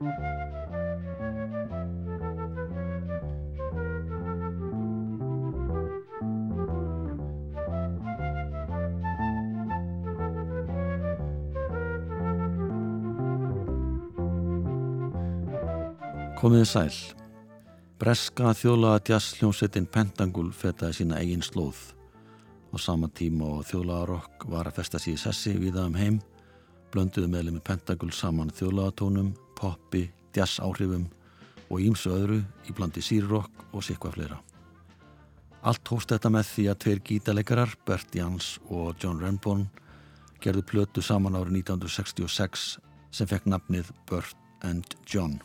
Komiði sæl. Breska þjólaða jazzljónsettin Pentangul fetaði sína eigin slóð. Á sama tíma og þjólaða rock var að festa í sessi viða um heim, blönduðu meðlum með Pentangul saman þjólaða tónum, poppi, jazz áhrifum og ímsu öðru í blandi sírrock og sikvað fleira. Allt hóst þetta með því að tveir gítaleikarar, Bert Jans og John Renborn, gerðu plötu saman árið 1966 sem fekk nafnið Bert and John.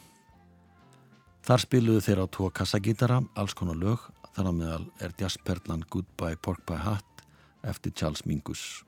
Þar spiluðu þeir á tvo kassagítara, alls konar lög, þar á meðal er jazzperlan Goodbye Pork Pie Hat eftir Charles Mingus.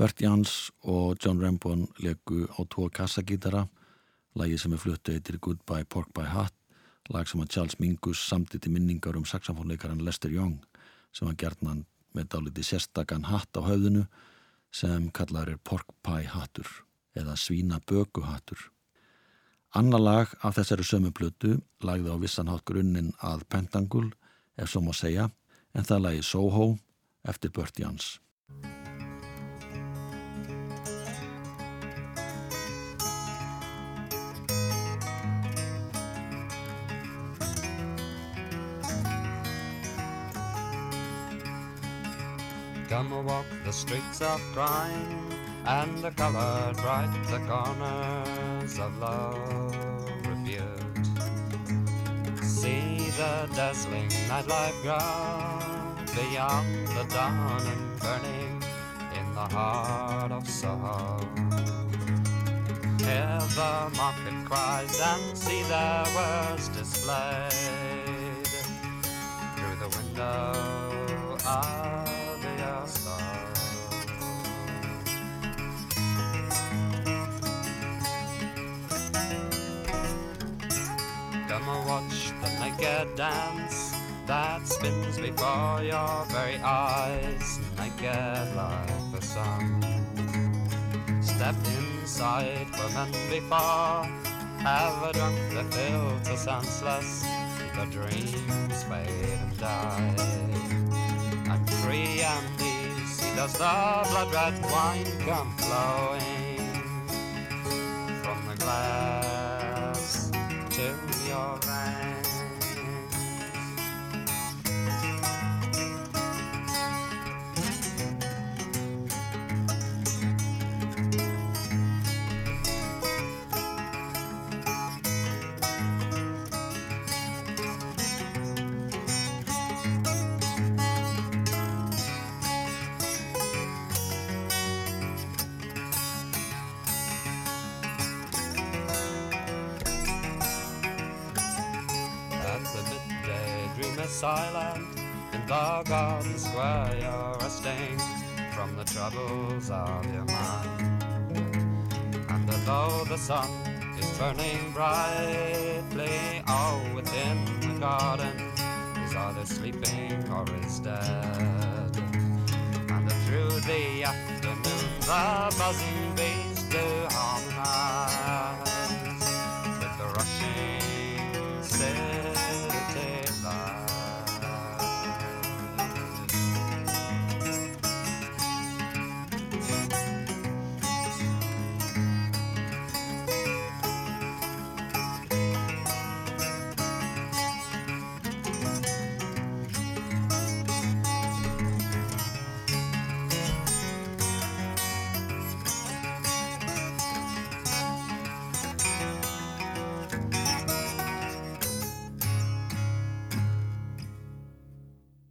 Bert Jans og John Rambon legu á tvo kassagítara, lagi sem er fluttu eittir Goodbye Pork Pie Hat, lag sem að Charles Mingus samti til minningar um saxofónleikaran Lester Young sem var gerðnan með dáliti sérstakann hatt á höfðinu sem kallar er pork pie hattur eða svína böku hattur. Anna lag af þessari sömu blötu lagði á vissanhátt grunninn að Pentangul, ef svo má segja, en það lagi Soho eftir Burt Jans. Come walk the streets of crime and the colored bright the corners of love rebuilt. See the dazzling nightlife ground beyond the dawn and burning in the heart of Soho. Hear the market cries and see their words displayed through the window the dance that spins before your very eyes, like the sun. Step inside men before have drunk the fill to senseless, the dreams fade and die. And free and easy does the blood red wine come flowing sun is burning brightly, all within the garden is either sleeping or is dead. And through the afternoon the buzzing bees do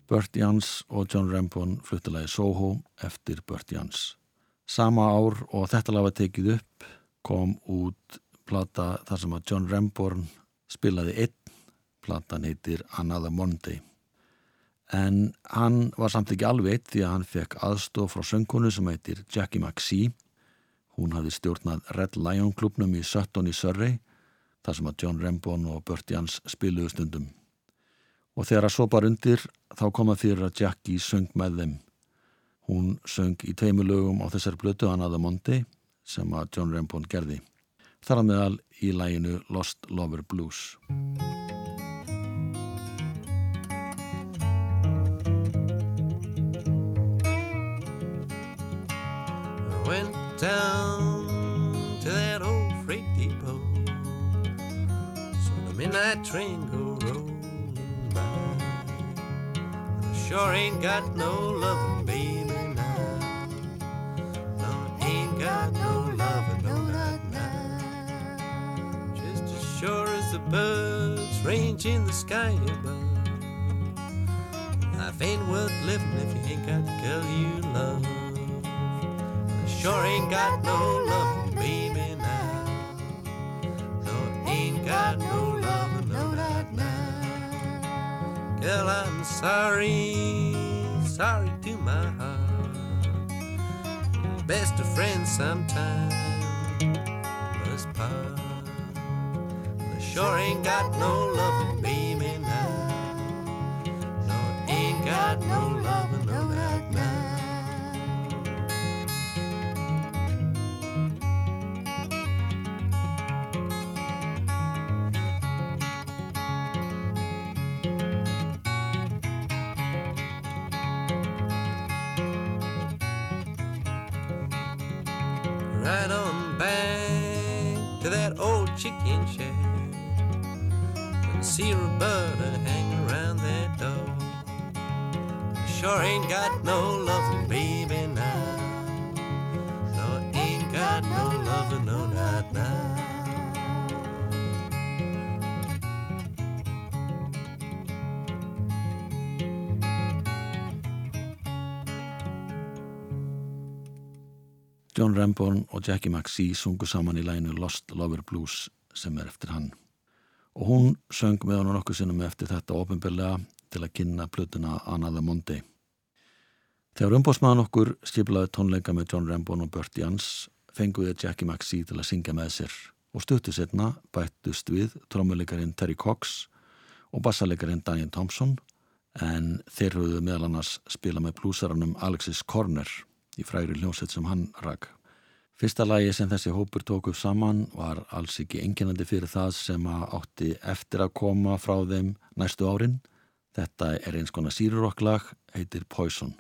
Burt Jans og John Rempon fluttilagi Soho eftir Burt Jans. Sama ár og þetta lag var tekið upp kom út plata þar sem að John Remborn spilaði einn, platan heitir Another Monday. En hann var samt ekki alveg eitt því að hann fekk aðstof frá söngkonu sem heitir Jackie McSee. Hún hafði stjórnað Red Lion klubnum í Sutton í Surrey þar sem að John Remborn og Burt Jans spiluðu stundum. Og þegar að svo bara undir þá koma fyrir að Jackie söng með þeim. Hún söng í tveimu lögum á þessar blötu Another Monday sem að John Rempon gerði. Þar að meðal í læginu Lost Lover Blues. I went down to that old freight depot. Saw the midnight train go sure ain't got no loving, baby, now. No, ain't got no loving, no, not now. Just as sure as the birds range in the sky above. Life ain't worth living if you ain't got the girl you love. I sure ain't got no loving, baby, now. No, ain't got no loving, no, not now. Girl, I'm sorry, sorry to my heart. Best of friends sometime must part. I sure ain't got no loving, Sure ain't got no loving baby now. No, ain't got no loving, no, not now. John Ramborn og Jackie McSee sungu saman í læginu Lost Lover Blues sem er eftir hann. Og hún söng með hann nokkuð sinnum eftir þetta ofinbeglega til að kynna plötuna Another Monday. Þegar umbósmaðan okkur skiplaði tónleika með John Ramborn og Burt Jans fenguði Jackie McSee til að syngja með sér og stuttu setna bættust við trómuleikarin Terry Cox og bassaleikarin Daniel Thompson en þeir höfðu meðal annars spila með blúsaranum Alexis Corner í fræri hljómsett sem hann rak. Fyrsta lagi sem þessi hópur tók upp saman var alls ekki enginandi fyrir það sem átti eftir að koma frá þeim næstu árin. Þetta er eins konar síruroklag, heitir Poison.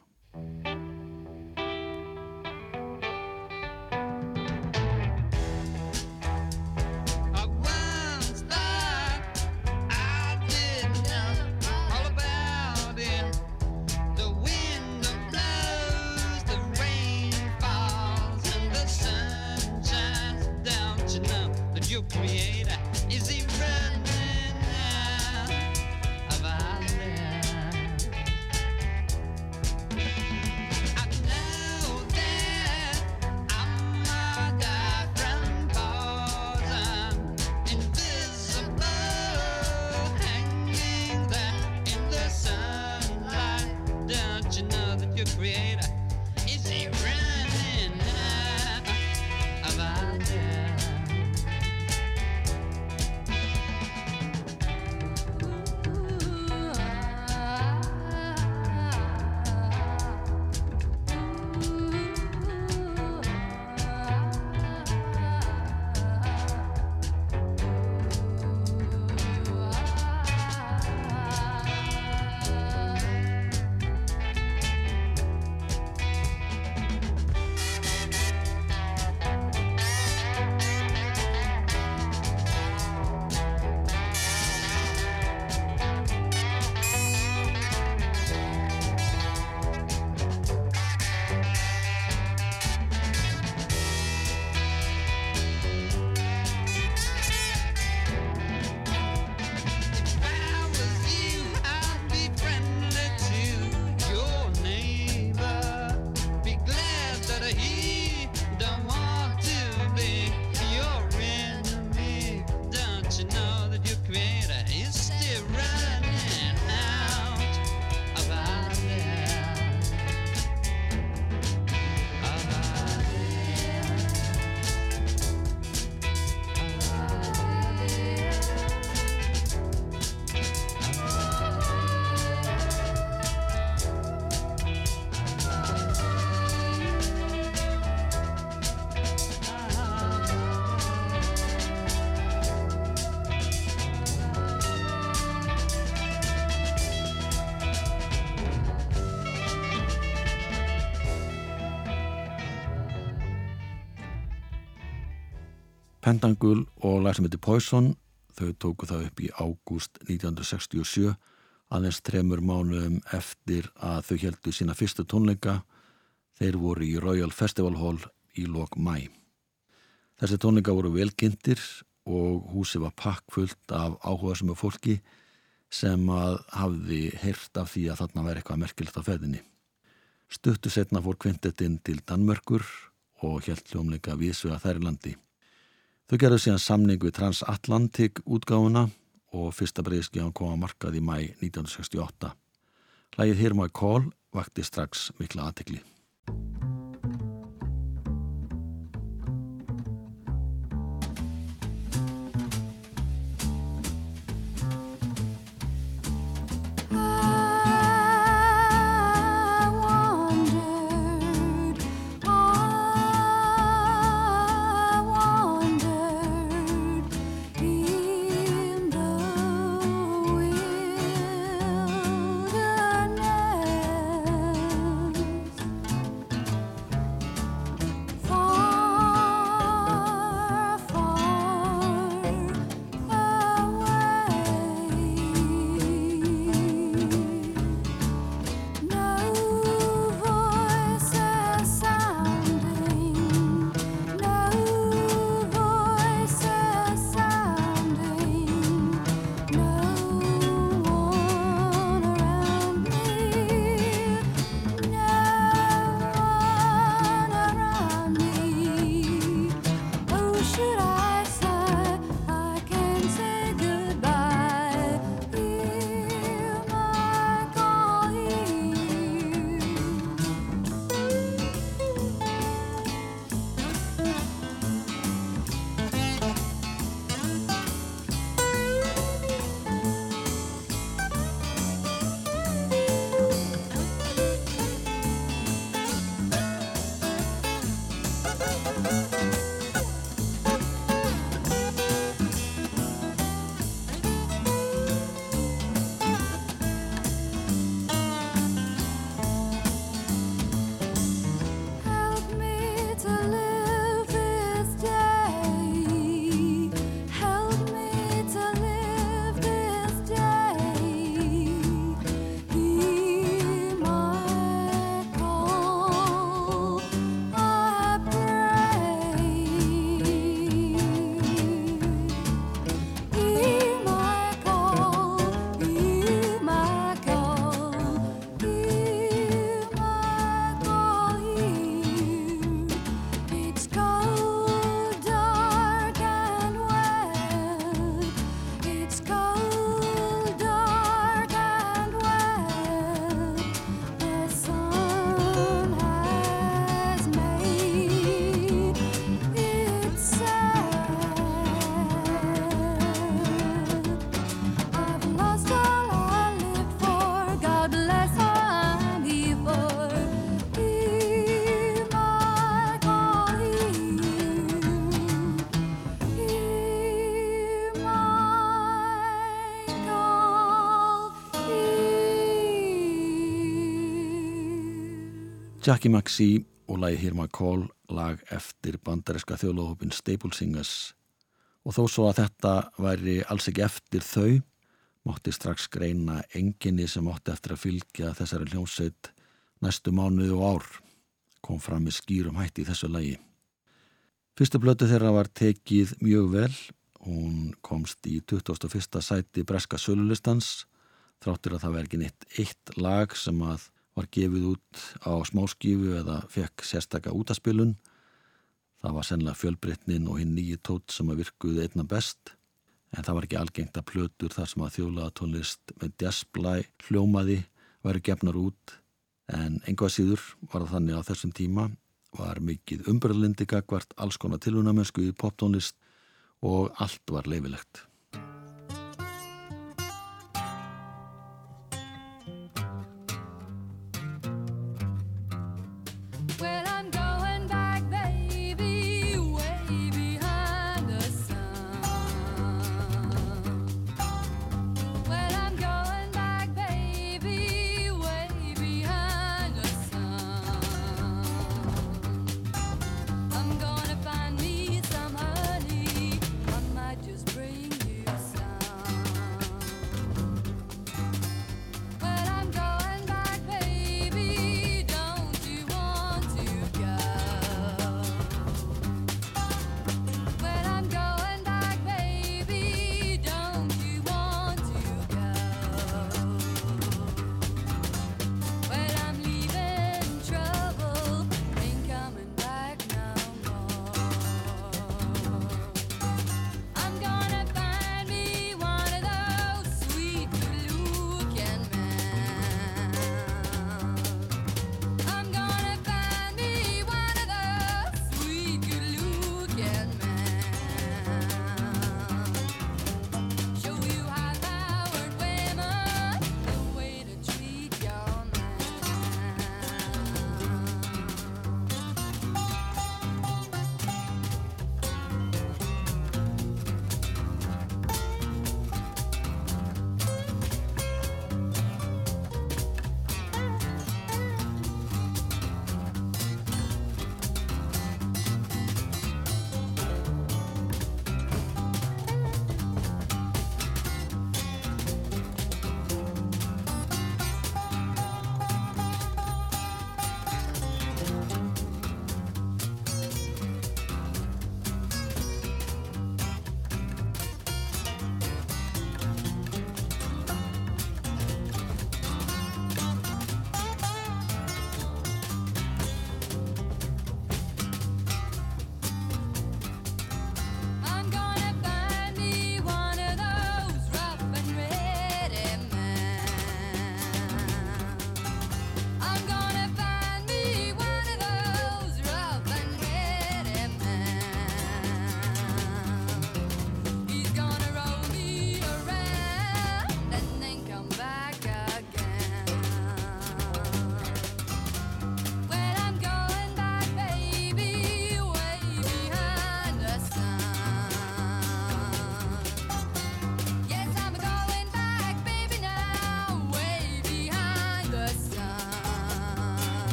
Pentangul og lag sem heitir Poison þau tóku það upp í ágúst 1967 aðeins tremur mánuðum eftir að þau heldu sína fyrstu tónleika þeir voru í Royal Festival Hall í lok mæ. Þessi tónleika voru velkynntir og húsi var pakkfullt af áhuga sem er fólki sem að hafði heyrt af því að þarna væri eitthvað merkilegt á feðinni. Stuttu setna fór kvintetinn til Danmörkur og held hljómleika viðsvega þær í landi. Þau gerðu síðan samning við Transatlantic útgáfuna og fyrsta breyðskjáðan kom að markað í mæ 1968. Lægið Hear My Call vakti strax mikla aðtekli. Jackie Maxey og lagi Hear My Call lag eftir bandaríska þjóðlóhópin Staple Singers og þó svo að þetta væri alls ekki eftir þau mátti strax greina enginni sem mátti eftir að fylgja þessari hljómsveit næstu mánuði og ár kom fram með skýrum hætti í þessu lagi. Fyrstu blötu þeirra var tekið mjög vel hún komst í 21. sæti breska sölulistans þráttur að það verði ekki neitt eitt lag sem að var gefið út á smáskífu eða fekk sérstaka útaspilun. Það var sennilega fjölbreytnin og hinn nýji tótt sem að virkuði einna best en það var ekki algengt að plötur þar sem að þjólaða tónlist með jazzblæ hljómaði væri gefnar út en einhvað síður var það þannig á þessum tíma var mikið umbröðlindi gagvart alls konar tilvunamennsku í poptónlist og allt var leifilegt.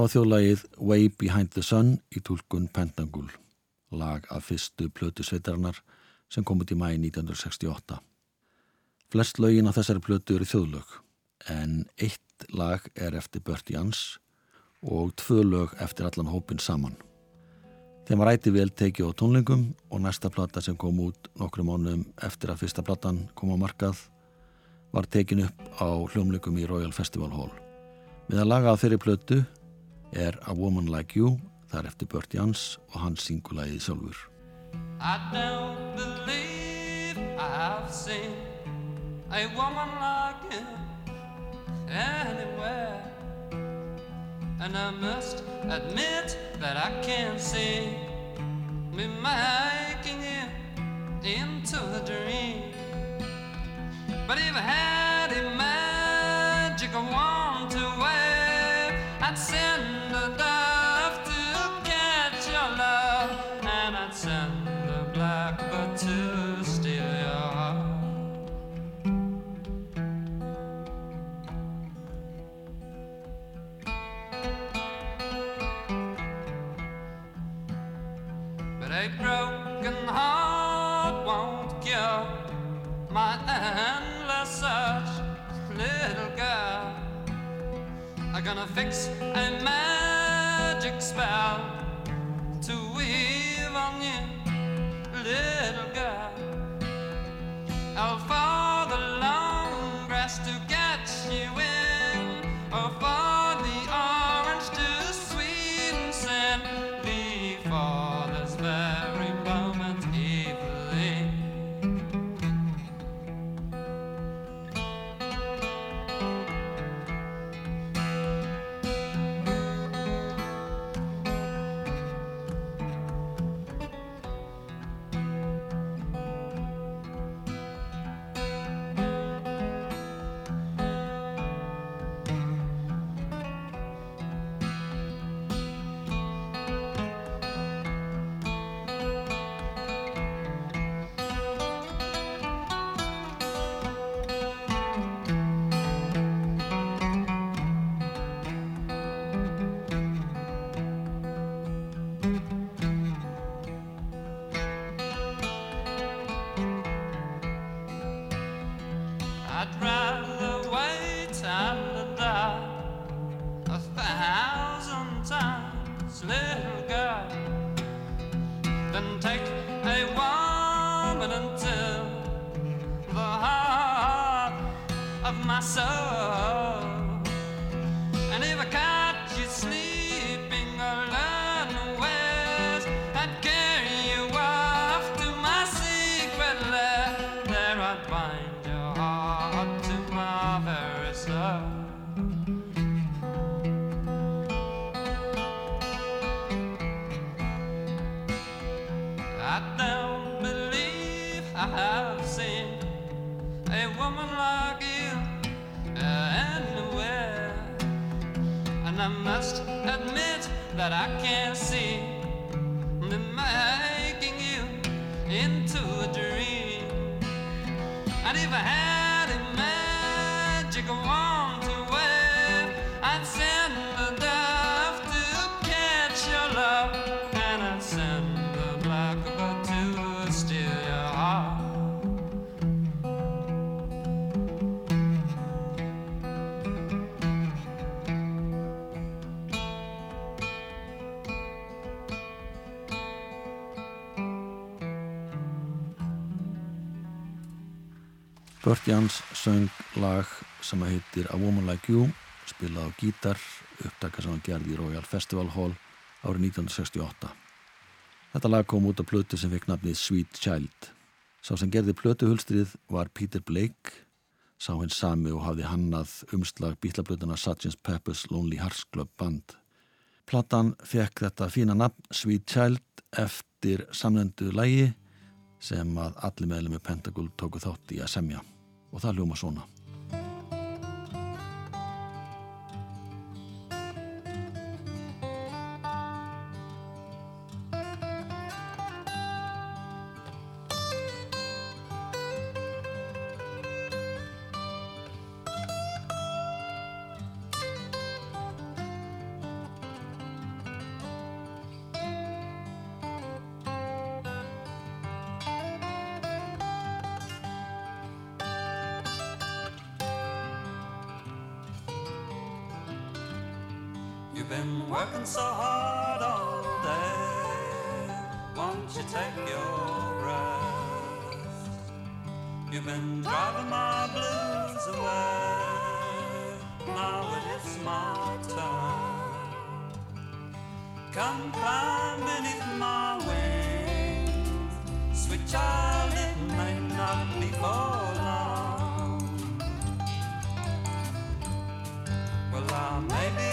Þetta var þjóðlagið Way Behind the Sun í tólkun Pentangul, lag af fyrstu plötu sveitarinnar sem kom út í mæi 1968. Flest lögin á þessari plötu eru þjóðlög, en eitt lag er eftir Burt Jans og tvö lög eftir allan hópin saman. Þeim var æti vel tekið á tónlingum og næsta plata sem kom út nokkru mánuðum eftir að fyrsta platan kom á markað var tekin upp á hljómleikum í Royal Festival Hall. Við að laga á þeirri plötu er A Woman Like You, það er eftir Burt Jans og hans singulagið sjálfur. I don't believe I've seen a woman like you anywhere. And I must admit that I can't see me making you into a dream. But if I had fix a magic spell magic wand Burt Jans söng lag sem að heitir A Woman Like You spilað á gítar, upptaka sem hann gerði í Royal Festival Hall árið 1968. Þetta lag kom út á plötu sem fekk nafnið Sweet Child. Sá sem gerði plötuhulstrið var Peter Blake, sá hinn sami og hafði hannað umslag bítlablötuna Sgt. Pepper's Lonely Hearts Club Band. Platan fekk þetta fína nafn Sweet Child eftir samlendu lægi sem að allir meðlum með Pentagul tóku þátt í að semja og það hljóma svona. been working so hard all day. Won't you take your rest? You've been driving my blues away. Now it is my turn. Come climb beneath my wings, sweet child. It may not be for long. Well, I may be.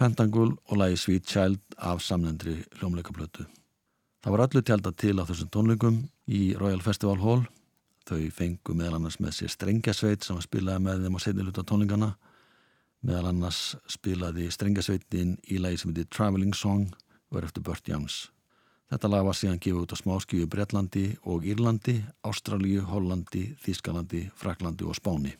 Pentangle og lagi Sweet Child af samlendri hljómleikablötu. Það var öllu tjálta til á þessum tónlingum í Royal Festival Hall. Þau fengu meðal annars með sér strengjasveit sem spilaði með þeim á setniluta tónlingana. Meðal annars spilaði strengjasveitin í lagi sem heiti Traveling Song verið eftir Burt Youngs. Þetta lag var síðan gefið út á smáskjöfu Breitlandi og Írlandi, Ástralju, Hollandi, Þískalandi, Fraklandi og Spáni.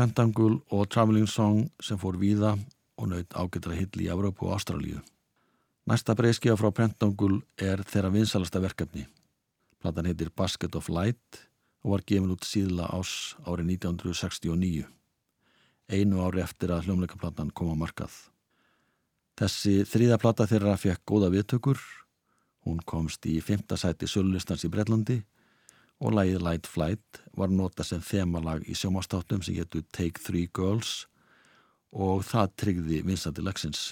Pentangle og Traveling Song sem fór víða og naut ágættra hill í Európu og Ástralíu. Næsta breyskja frá Pentangle er þeirra vinsalasta verkefni. Platan heitir Basket of Light og var gefin út síðla ás árið 1969. Einu ári eftir að hljómleikaplatan kom á markað. Þessi þrýða plata þeirra fekk góða viðtökur. Hún komst í 5. sæti Söllustans í Brellandi og lægið Light Flight var nota sem þemalag í sjómastáttum sem getur Take Three Girls og það tryggði vinsandi lagsins.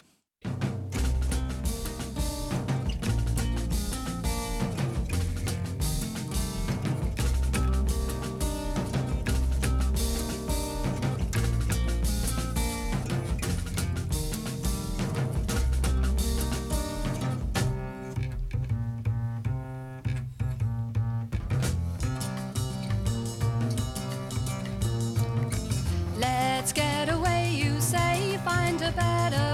about.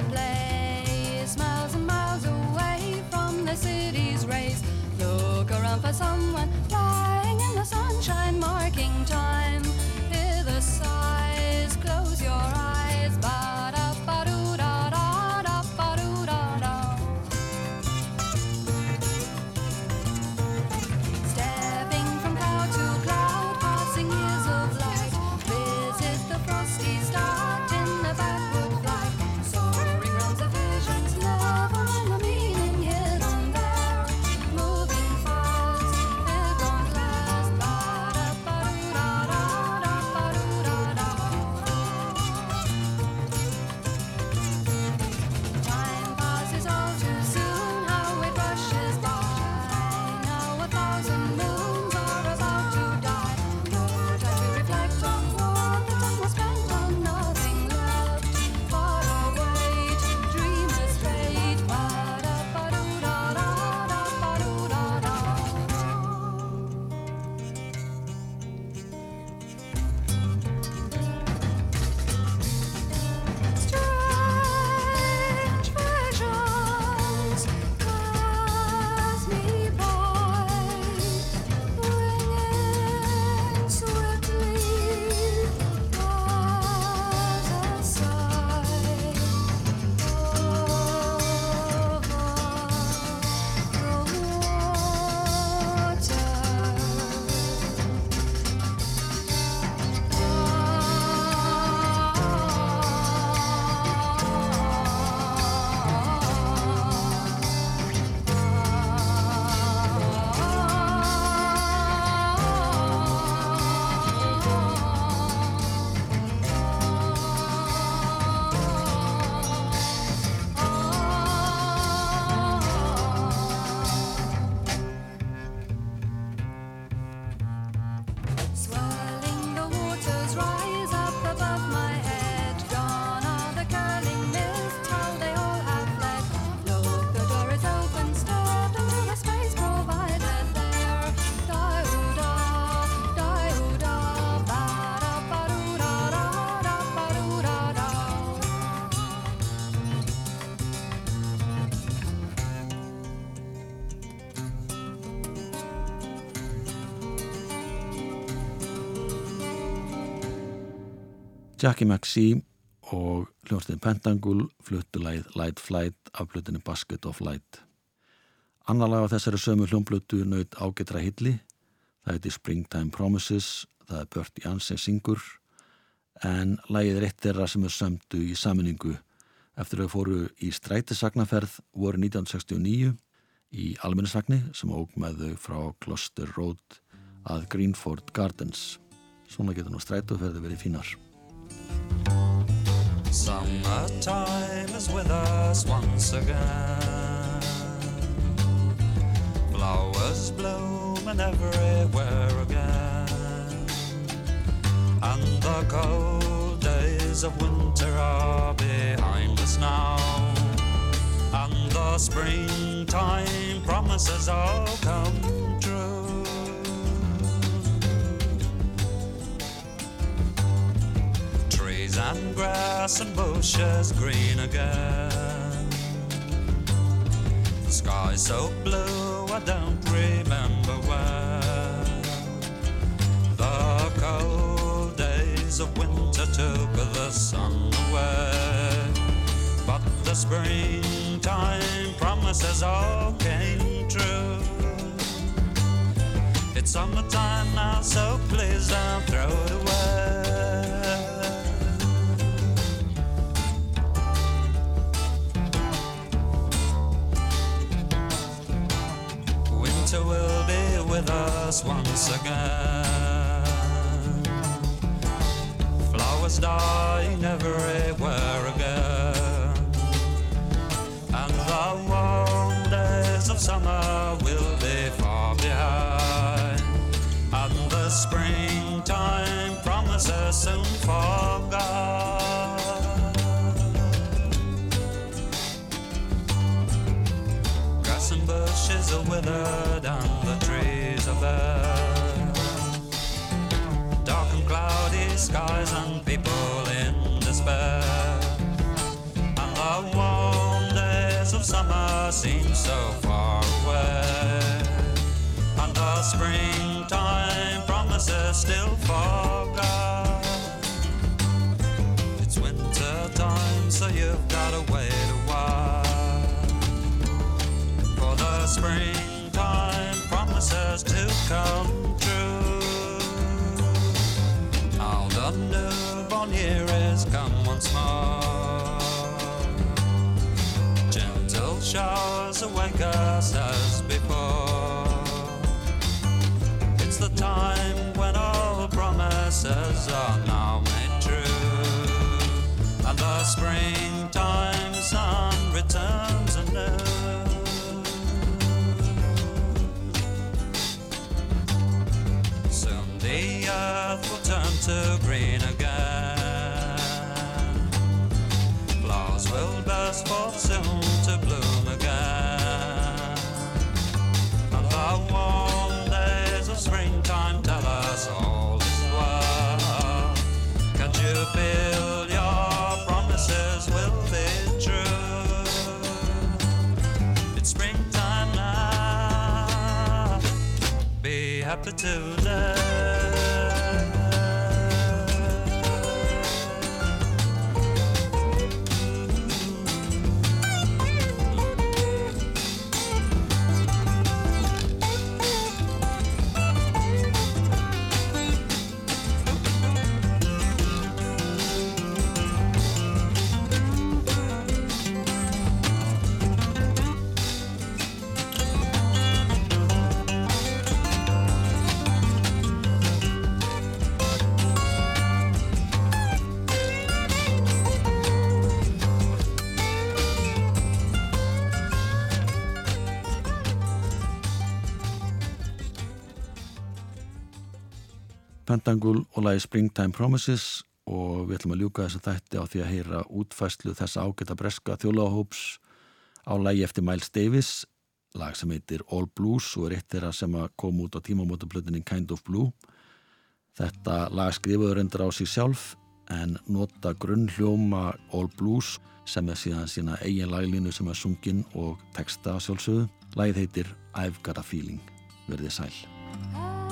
Jackie McSee og hljómsveitin Pentangle fluttu læð Light Flight af plötunni Basket of Light. Annar lag á þessari sömu hljómblötu naut ágetra hilli. Það heiti Springtime Promises, það er Bört Jansen syngur en lagið er eitt þeirra sem er sömdu í saminningu eftir að fóru í strætisagnaferð voru 1969 í almennisagni sem óg með þau frá Gloucester Road að Greenford Gardens. Svona getur nú strætóferði verið fínar. Summertime is with us once again. Flowers blooming everywhere again. And the cold days of winter are behind us now. And the springtime promises all come true. And grass and bushes green again. The sky so blue, I don't remember when. The cold days of winter took the sun away. But the springtime promises all came true. It's summertime now, so please don't throw it away. Us once again. Flowers dying everywhere again. And the warm days of summer will be far behind. And the springtime promises soon forgot. Grass and bushes are withered trees. Dark and cloudy skies and people in despair. And the warm days of summer seem so far away. And the springtime promises still forgot. It's winter time, so you've gotta wait a while for the springtime promises to come true. The newborn year is come once more. Gentle showers awake us as before. It's the time when all promises are now made true. And the springtime sun returns the earth will turn to green again. Flowers will burst forth soon to bloom again. And the warm days of springtime tell us all is well. Can't you feel your promises will be true? It's springtime now. Be happy today. Pentangle og lagi Springtime Promises og við ætlum að ljúka þess að þætti á því að heyra útfæslu þessa ágæta breska þjólaðahóps á lagi eftir Miles Davis lag sem heitir All Blues og er eitt þeirra sem að koma út á tímamótablutinni Kind of Blue Þetta lag skrifaður endur á sig sjálf en nota grunnhljóma All Blues sem er síðan sína eigin laglínu sem er sungin og texta sjálfsögðu. Lagið heitir I've Got a Feeling. Verðið sæl. I